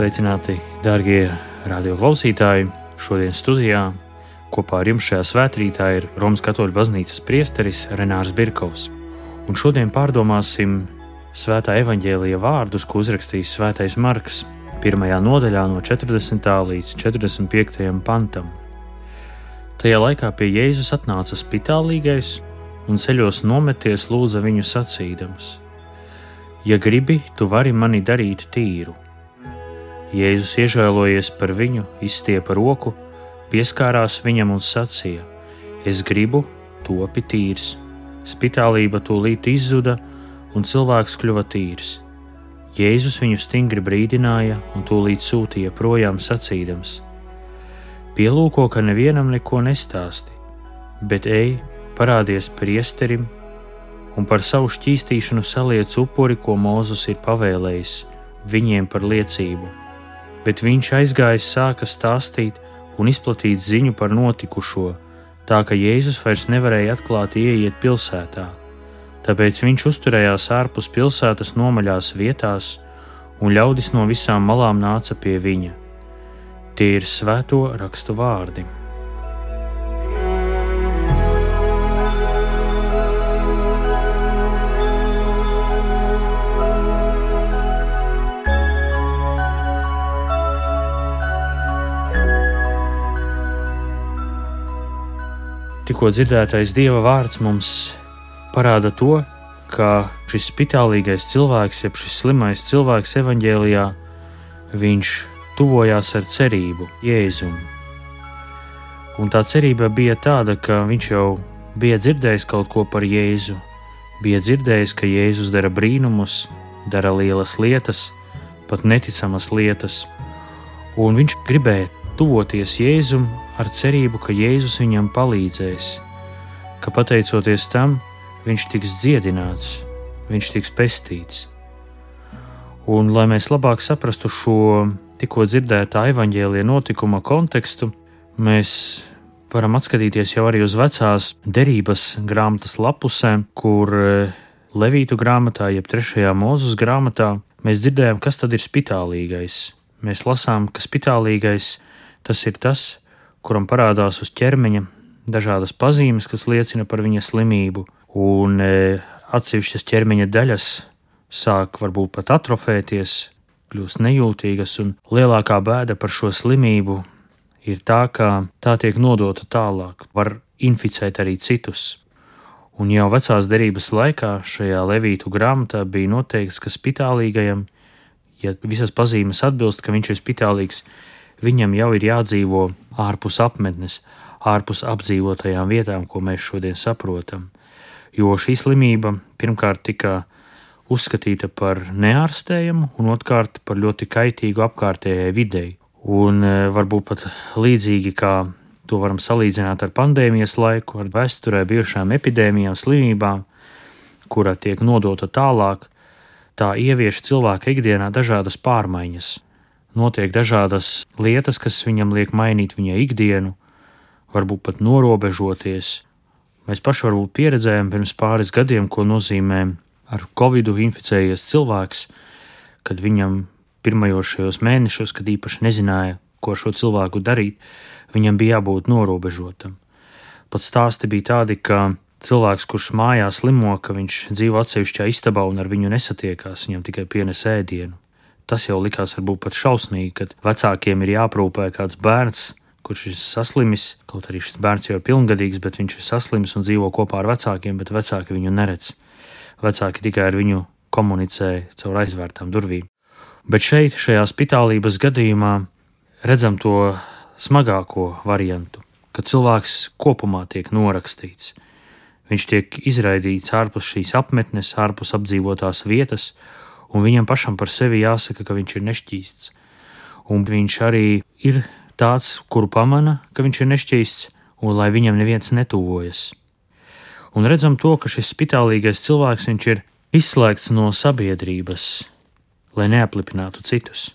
Sveicināti, darbie radioklausītāji! Šodien studijā kopā ar jums šajā svētkrītā ir Romas Katoļu baznīcas priesteris Renārs Birkovs. Un šodien pārdomāsim svētā evaņģēlīja vārdus, ko uzrakstījis Svētais Marks pirmajā nodaļā no 40. līdz 45. pantam. Tajā laikā pie Jēzus atnāca spitālīgais un ceļos nometies lūdza viņu sacīdams: Ja gribi, tu vari mani darīt tīru. Jēzus iežēlojies par viņu, izstiepa roku, pieskārās viņam un sacīja: Es gribu, topi tīrs. Spitālība tūlīt izzuda, un cilvēks kļuva tīrs. Jēzus viņu stingri brīdināja un tūlīt sūtīja projām sacīdams: Pielūko, ka nevienam neko nestāsti, bet ej, parādies priesterim un par savu šķīstīšanu saliec upuri, ko Mozus ir pavēlējis viņiem par liecību. Bet viņš aizgājis, sāka stāstīt un izplatīt ziņu par notikušo, tā ka Jēzus vairs nevarēja atklāti ieiet pilsētā. Tāpēc viņš uzturējās ārpus pilsētas nomaļās vietās, un ļaudis no visām malām nāca pie viņa. Tie ir svēto rakstu vārdi. Tikko dzirdētais dieva vārds mums parāda to, ka šis spitālīgais cilvēks, jeb šis slimais cilvēks evaņģēlijā, viņš tuvojās ar cerību Jēzum. Un tā cerība bija tāda, ka viņš jau bija dzirdējis kaut ko par Jēzu, bija dzirdējis, ka Jēzus dara brīnumus, dara lielas lietas, pat neticamas lietas, un viņš gribēja tuvoties Jēzum ar cerību, ka Jēzus viņam palīdzēs, ka pateicoties tam, viņš tiks dziedināts, viņš tiks pestīts. Un, lai mēs labāk saprastu šo tikko dzirdētā evaņģēlīja notikuma kontekstu, mēs varam atskatīties jau arī uz vecās derības grāmatas lapusēm, kur eh, Levītu grāmatā, jeb trešajā mūzes grāmatā, mēs dzirdējām, kas tad ir spitālīgais. Mēs lasām, ka spitālīgais tas ir tas, kuram parādās uz ķermeņa dažādas pazīmes, kas liecina par viņa slimību, un e, atsevišķas ķermeņa daļas sāk varbūt pat atrofēties, kļūst nejūtīgas, un lielākā bēda par šo slimību ir tā, ka tā tiek nodota tālāk, var inficēt arī citus. Un jau vecās derības laikā šajā levītu grāmatā bija noteikts, ka spitālīgajam, ja visas pazīmes atbilst, ka viņš ir spitālīgs, viņam jau ir jādzīvo ārpus apmetnes, ārpus apdzīvotajām vietām, ko mēs šodien saprotam. Jo šī slimība pirmkārt tika uzskatīta par neārstējamu, un otrkārt par ļoti kaitīgu apkārtējai videi. Un e, varbūt pat līdzīgi kā to varam salīdzināt ar pandēmijas laiku, ar vēsturē bijušām epidēmijām, slimībām, kura tiek nodota tālāk, tā ievieš cilvēka ikdienā dažādas pārmaiņas, notiek dažādas lietas, kas viņam liek mainīt viņa ikdienu, varbūt pat norobežoties. Mēs paši varbūt pieredzējām pirms pāris gadiem, ko nozīmē ar covidu inficējies cilvēks, kad viņam pirmajos šajos mēnešos, kad īpaši nezināja, ko ar šo cilvēku darīt, viņam bija jābūt norobežotam. Pat stāsti bija tādi, ka cilvēks, kurš mājās slimo, ka viņš dzīvo atsevišķā istabā un ar viņu nesatiekās, viņam tikai pienes ēdienu. Tas jau likās varbūt pat šausmīgi, kad vecākiem ir jāprūpē kāds bērns, kurš ir saslimis. Kaut arī šis bērns jau ir pilngadīgs, bet viņš ir saslimis un dzīvo kopā ar vecākiem, bet vecāki viņu neredz. Vecāki tikai ar viņu komunicē caur aizvērtām durvīm. Bet šeit, šajā spitālības gadījumā, redzam to smagāko variantu, kad cilvēks kopumā tiek norakstīts. Viņš tiek izraidīts ārpus šīs apmetnes, ārpus apdzīvotās vietas, un viņam pašam par sevi jāsaka, ka viņš ir nešķīsts. Un viņš arī ir tāds, kuru pamana, ka viņš ir nešķīsts, un lai viņam neviens netuvojas. Un redzam to, ka šis spitālīgais cilvēks ir izslēgts no sabiedrības, lai neaplipinātu citus.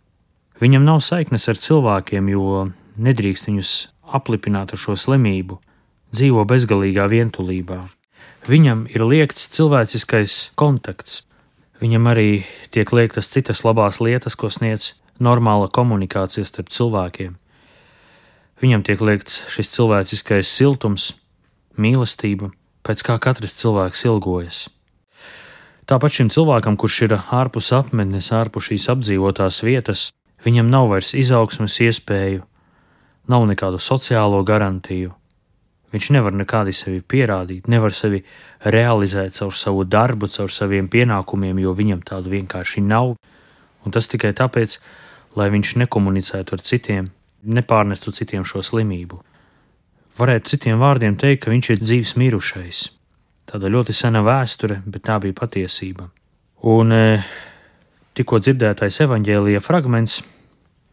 Viņam nav saiknes ar cilvēkiem, jo nedrīkst viņus aplipināt ar šo slimību, dzīvo bezgalīgā vientulībā. Viņam ir liekts cilvēciskais kontakts, Viņam arī tiek liektas citas labās lietas, ko sniedz normāla komunikācija starp cilvēkiem. Viņam tiek liekts šis cilvēciskais siltums, mīlestība, pēc kā katrs cilvēks ilgojas. Tāpat šim cilvēkam, kurš ir ārpus apmetnes, ārpus šīs apdzīvotās vietas, viņam nav vairs izaugsmes iespēju, nav nekādu sociālo garantiju. Viņš nevar nekādi sevi pierādīt, nevar sevi realizēt caur savu darbu, caur saviem pienākumiem, jo viņam tādu vienkārši nav. Un tas tikai tāpēc, lai viņš nekomunicētu ar citiem, nepārnestu citiem šo slimību. Varētu citiem vārdiem teikt, ka viņš ir dzīves mirušais, Tāda ļoti sena vēsture, bet tā bija patiesība. Un e, tikko dzirdētais evaņģēlīja fragments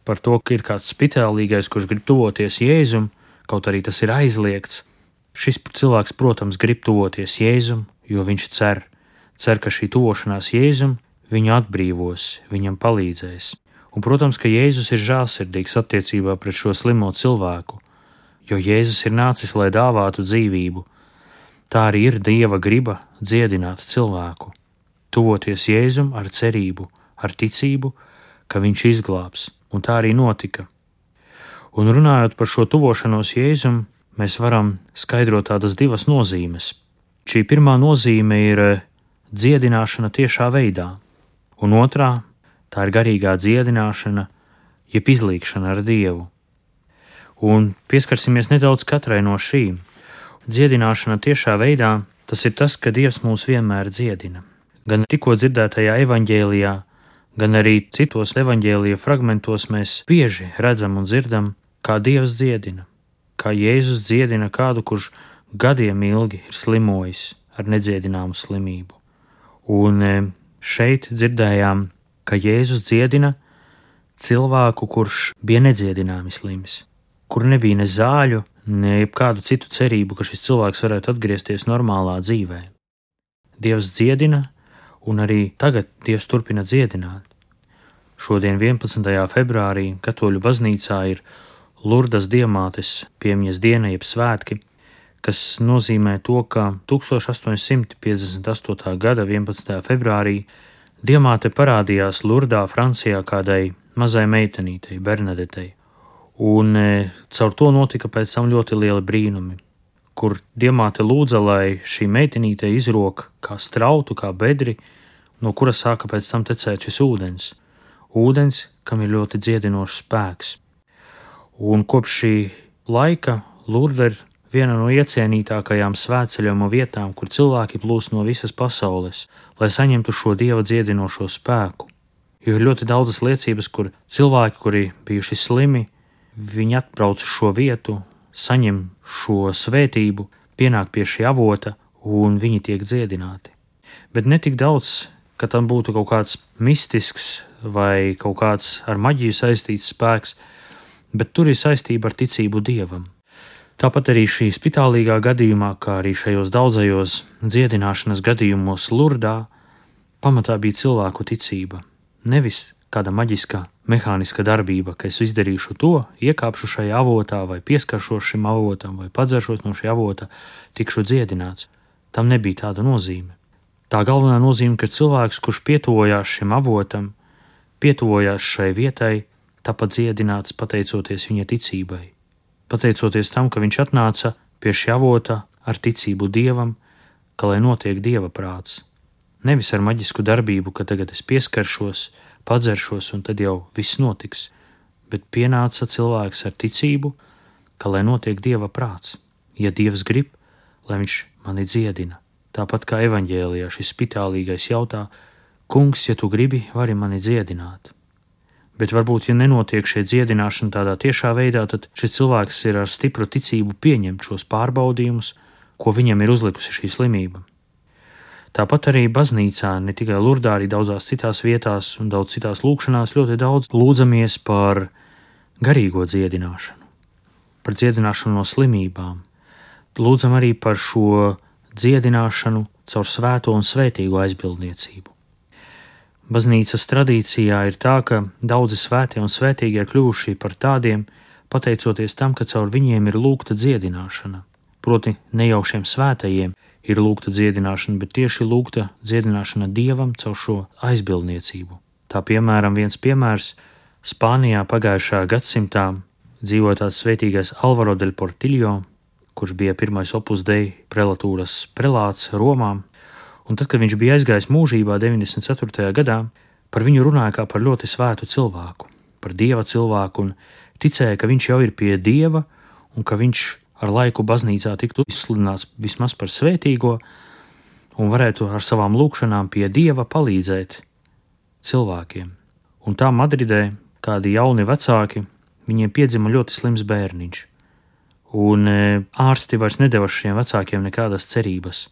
par to, ka ir kāds spitālīgais, kurš grib tuvoties Jēzum, kaut arī tas ir aizliegts. Šis cilvēks, protams, grib tuvoties Jēzum, jo viņš cer, cer, ka šī tuvošanās Jēzum viņu atbrīvos, viņam palīdzēs. Un, protams, ka Jēzus ir žēlsirdīgs attiecībā pret šo slimo cilvēku, jo Jēzus ir nācis, lai dāvātu dzīvību, Tā arī ir Dieva griba dziedināt cilvēku, tuvoties Jēzum ar cerību, ar ticību, ka Viņš izglābs, un tā arī notika. Un runājot par šo tuvošanos Jēzum, mēs varam skaidrot tādas divas nozīmes. Šī pirmā nozīme ir eh, dziedināšana tiešā veidā, un otrā - tā ir garīgā dziedināšana, jeb izlīkšana ar Dievu. Un pieskarsimies nedaudz katrai no šīm. Dziedināšana tiešā veidā tas ir tas, ka Dievs mūs vienmēr dziedina. Gan tikko dzirdētajā evaņģēlijā, gan arī citos evaņģēlīja fragmentos mēs bieži redzam un dzirdam, kā Dievs dziedina, kā Jēzus dziedina kādu, kurš gadiem ilgi ir slimojis ar nedziedināmu slimību. Un e, šeit dzirdējām, ka Jēzus dziedina cilvēku, kurš bija nedziedināmi slims, kur nebija ne zāļu, ne kādu citu cerību, ka šis cilvēks varētu atgriezties normālā dzīvē. Dievs dziedina, un arī tagad Dievs turpina dziedināt. Šodien, 11. februārī, Katoļu baznīcā ir Lurdas diamātes piemiņas diena, jeb svētki, kas nozīmē to, ka 1858. gada 11. februārī diamāte parādījās Lurdā, Francijā, kādai mazai meitenītei, Bernadetei Un e, caur to notika pēc tam ļoti lieli brīnumi, kur diamāte lūdza, lai šī meitenīte izrok kā strautu, kā bedri, no kura sāka pēc tam tecēt šis ūdens. Ūdens, kam ir ļoti dziedinošs spēks. Un kopš šī laika Lurda ir viena no iecienītākajām svētceļojuma vietām, kur cilvēki plūst no visas pasaules, lai saņemtu šo dieva dziedinošo spēku. Jo ir ļoti daudzas liecības, kur cilvēki, kuri bijuši slimi, Viņi atbrauc uz šo vietu, saņem šo svētību, pienāk pie šī avota, un viņi tiek dziedināti. Bet ne tik daudz, ka tam būtu kaut kāds mistisks vai kaut kāds ar maģiju saistīts spēks, bet tur ir saistība ar ticību dievam. Tāpat arī šī spitālīgā gadījumā, kā arī šajos daudzajos dziedināšanas gadījumos Lurdā, pamatā bija cilvēku ticība. Nevis kāda maģiskā, mehāniska darbība, ka es izdarīšu to, iekāpšu šajā avotā, vai pieskaršos šim avotam, vai padzeršos no šī avota, tikšu dziedināts. Tam nebija tāda nozīme. Tā galvenā nozīme, ka cilvēks, kurš pietuvojās šim avotam, pietuvojās šai vietai, tāpat dziedināts pateicoties viņa ticībai. Pateicoties tam, ka viņš atnāca pie šī avota ar ticību dievam, ka lai notiek dieva prāts. Nevis ar maģisku darbību, ka tagad es pieskaršos, padzeršos, un tad jau viss notiks. Bet pienāca cilvēks ar ticību, ka lai notiek dieva prāts. Ja dievs grib, lai viņš mani dziedina, tāpat kā evaņģēlijā šis spitālīgais jautā: Kungs, ja tu gribi, vari mani dziedināt. Bet varbūt, ja nenotiek šie dziedināšana tādā tiešā veidā, tad šis cilvēks ir ar stipru ticību pieņemt šos pārbaudījumus, ko viņam ir uzlikusi šī slimība. Tāpat arī baznīcā, ne tikai Lurdā, arī daudzās citās vietās un daudz citās lūkšanās ļoti daudz lūdzamies par garīgo dziedināšanu, par dziedināšanu no slimībām. Lūdzam arī par šo dziedināšanu caur svēto un svētīgo aizbildniecību. Baznīcas tradīcijā ir tā, ka daudzi svētie un svētīgie kļuvuši par tādiem, pateicoties tam, ka caur viņiem ir lūgta dziedināšana, proti ne jau šiem svētajiem, ir lūgta dziedināšana, bet tieši lūgta dziedināšana dievam caur šo aizbildniecību. Tā piemēram, viens piemērs Spānijā pagājušā gadsimtā dzīvoja tāds svētīgais Alvaro del Portillo, kurš bija pirmais opus dei prelatūras prelāts Romā. Un tad, kad viņš bija aizgājis mūžībā 94. gadā, par viņu runāja kā par ļoti svētu cilvēku, par dieva cilvēku, un ticēja, ka viņš jau ir pie dieva un ka viņš ar laiku baznīcā tiktu izsludināts vismaz par svētīgo un varētu ar savām lūkšanām pie dieva palīdzēt cilvēkiem. Un tā Madridē kādi jauni vecāki, viņiem piedzima ļoti slims bērniņš, un e, ārsti vairs nedeva šiem vecākiem nekādas cerības,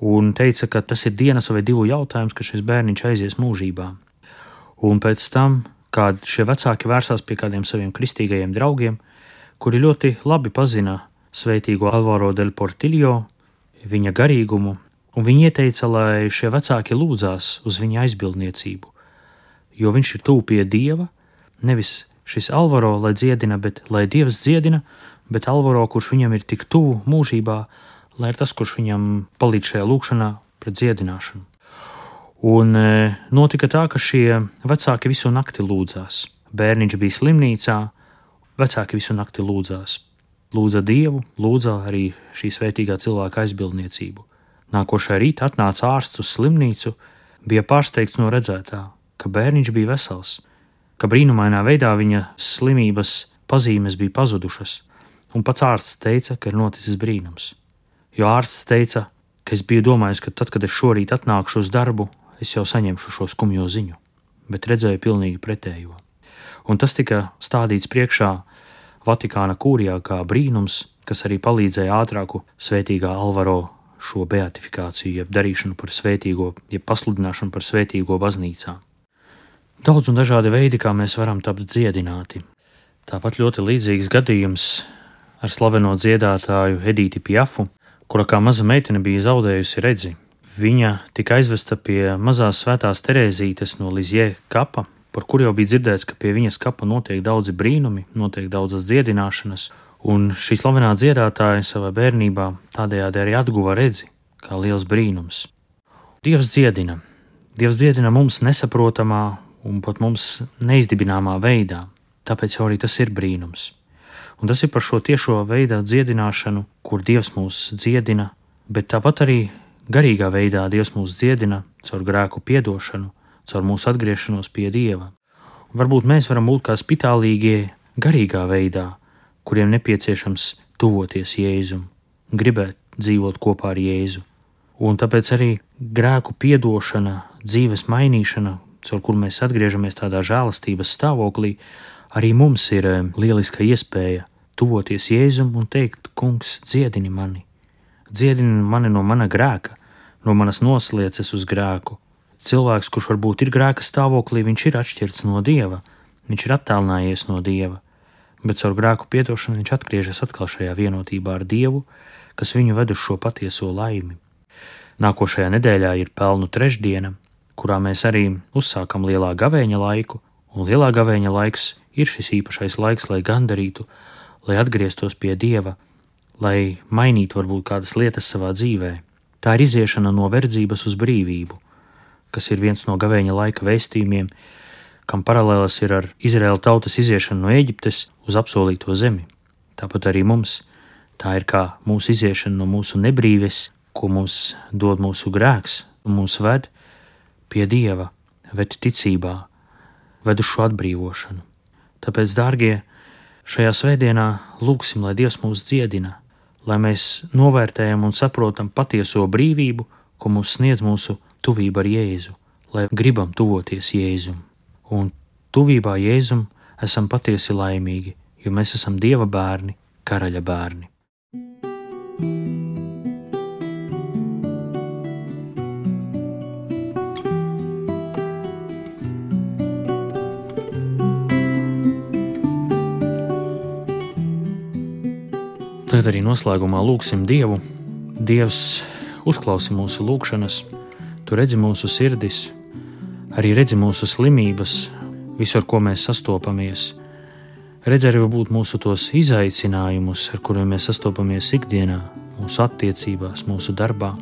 un teica, ka tas ir dienas vai divu jautājums, ka šis bērniņš aizies mūžībā. Un pēc tam, kad šie vecāki vērsās pie kādiem saviem kristīgajiem draugiem, kuri ļoti labi pazina svētīgo Alvaro del Portillo, viņa garīgumu, un viņi ieteica, lai šie vecāki lūdzās uz viņa aizbildniecību, jo viņš ir tuvu pie dieva, nevis šis Alvaro, lai dziedina, bet lai dievs dziedina, bet Alvaro, kurš viņam ir tik tuvu mūžībā, lai ir tas, kurš viņam palīdz šajā lūkšanā pret dziedināšanu. Un e, notika tā, ka šie vecāki visu nakti lūdzās. Bērniņš bija slimnīcā, vecāki visu nakti lūdzās. Lūdza Dievu, lūdza arī šī svētīgā cilvēka aizbildniecību. Nākošajā rītā atnāca ārsts uz slimnīcu, bija pārsteigts no redzētā, ka bērniņš bija vesels, ka brīnumainā veidā viņa slimības pazīmes bija pazudušas, un pats ārsts teica, ka ir noticis brīnums. Jo ārsts teica, ka es biju domājis, ka tad, kad es šorīt atnākšu uz darbu, es jau saņemšu šo skumjo ziņu, bet redzēju pilnīgi pretējo. Un tas tika stādīts priekšā Vatikāna kūrijā kā brīnums, kas arī palīdzēja ātrāku svētīgā Alvaro šo beatifikāciju, jeb darīšanu par svētīgo, jeb pasludināšanu par svētīgo baznīcā. Daudz un dažādi veidi, kā mēs varam tapt dziedināti. Tāpat ļoti līdzīgs gadījums ar slaveno dziedātāju Edīti Piafu, kura kā maza meitene bija zaudējusi redzi. Viņa tika aizvesta pie mazās svētās Terēzītes no Lizie kapa, par kur jau bija dzirdēts, ka pie viņas kapa notiek daudzi brīnumi, notiek daudzas dziedināšanas, un šī slavenā dziedātāja savā bērnībā tādējādi arī atguva redzi, kā liels brīnums. Dievs dziedina, Dievs dziedina mums nesaprotamā un pat mums neizdibināmā veidā, tāpēc arī tas ir brīnums. Un tas ir par šo tiešo veidā dziedināšanu, kur Dievs mūs dziedina, bet tāpat arī garīgā veidā Dievs mūs dziedina caur grēku piedošanu, caur mūsu atgriešanos pie Dieva. Un varbūt mēs varam būt kā spitālīgie garīgā veidā, kuriem nepieciešams tuvoties Jēzum, gribēt dzīvot kopā ar Jēzu. Un tāpēc arī grēku piedošana, dzīves mainīšana, caur kur mēs atgriežamies tādā žēlastības stāvoklī, arī mums ir lieliska iespēja tuvoties Jēzum un teikt, Kungs, dziedini mani, dziedini mani no mana grēka, no manas noslieces uz grēku. Cilvēks, kurš varbūt ir grēka stāvoklī, viņš ir atšķirts no Dieva, viņš ir attālinājies no Dieva, bet caur grēku piedošanu viņš atgriežas atkal šajā vienotībā ar Dievu, kas viņu ved uz šo patieso laimi. Nākošajā nedēļā ir pelnu trešdiena, kurā mēs arī uzsākam lielā gavēņa laiku, un lielā gavēņa laiks ir šis īpašais laiks, lai gandarītu, lai atgrieztos pie Dieva, lai mainītu varbūt kādas lietas savā dzīvē. Tā ir iziešana no verdzības uz brīvību, kas ir viens no gavēņa laika vēstījumiem, kam paralēlas ir ar Izraēla tautas iziešanu no Eģiptes uz apsolīto zemi. Tāpat arī mums tā ir kā mūsu iziešana no mūsu nebrīves, ko mums dod mūsu grēks un mūs ved pie Dieva, ved ticībā, ved uz šo atbrīvošanu. Tāpēc, dārgie, šajā svētdienā lūgsim, lai Dievs mūs dziedina, lai mēs novērtējam un saprotam patieso brīvību, ko mums sniedz mūsu tuvība ar Jēzu, lai gribam tuvoties Jēzum. Un tuvībā Jēzum esam patiesi laimīgi, jo mēs esam Dieva bērni, karaļa bērni. Tagad arī noslēgumā lūgsim Dievu. Dievs uzklausi mūsu lūgšanas, Tu redzi mūsu sirdis, arī redzi mūsu slimības, visu, ar ko mēs sastopamies. Redzi arī varbūt mūsu tos izaicinājumus, ar kuriem mēs sastopamies ikdienā, mūsu attiecībās, mūsu darbā.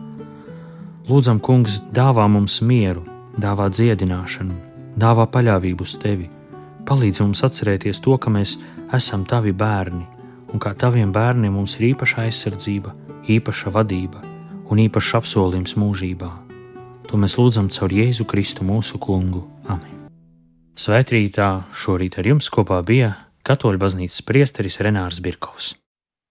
Lūdzam, Kungs, dāvā mums mieru, dāvā dziedināšanu, dāvā paļāvību uz Tevi, Palīdz mums atcerēties to, ka mēs esam tavi bērni, un kā taviem bērniem mums ir īpaša aizsardzība, īpaša vadība un īpašs apsolījums mūžībā. To mēs lūdzam caur Jēzu Kristu mūsu kungu. Amen! Svētrītā šorīt ar jums kopā bija Katoļu baznīcas priesteris Renārs Birkovs.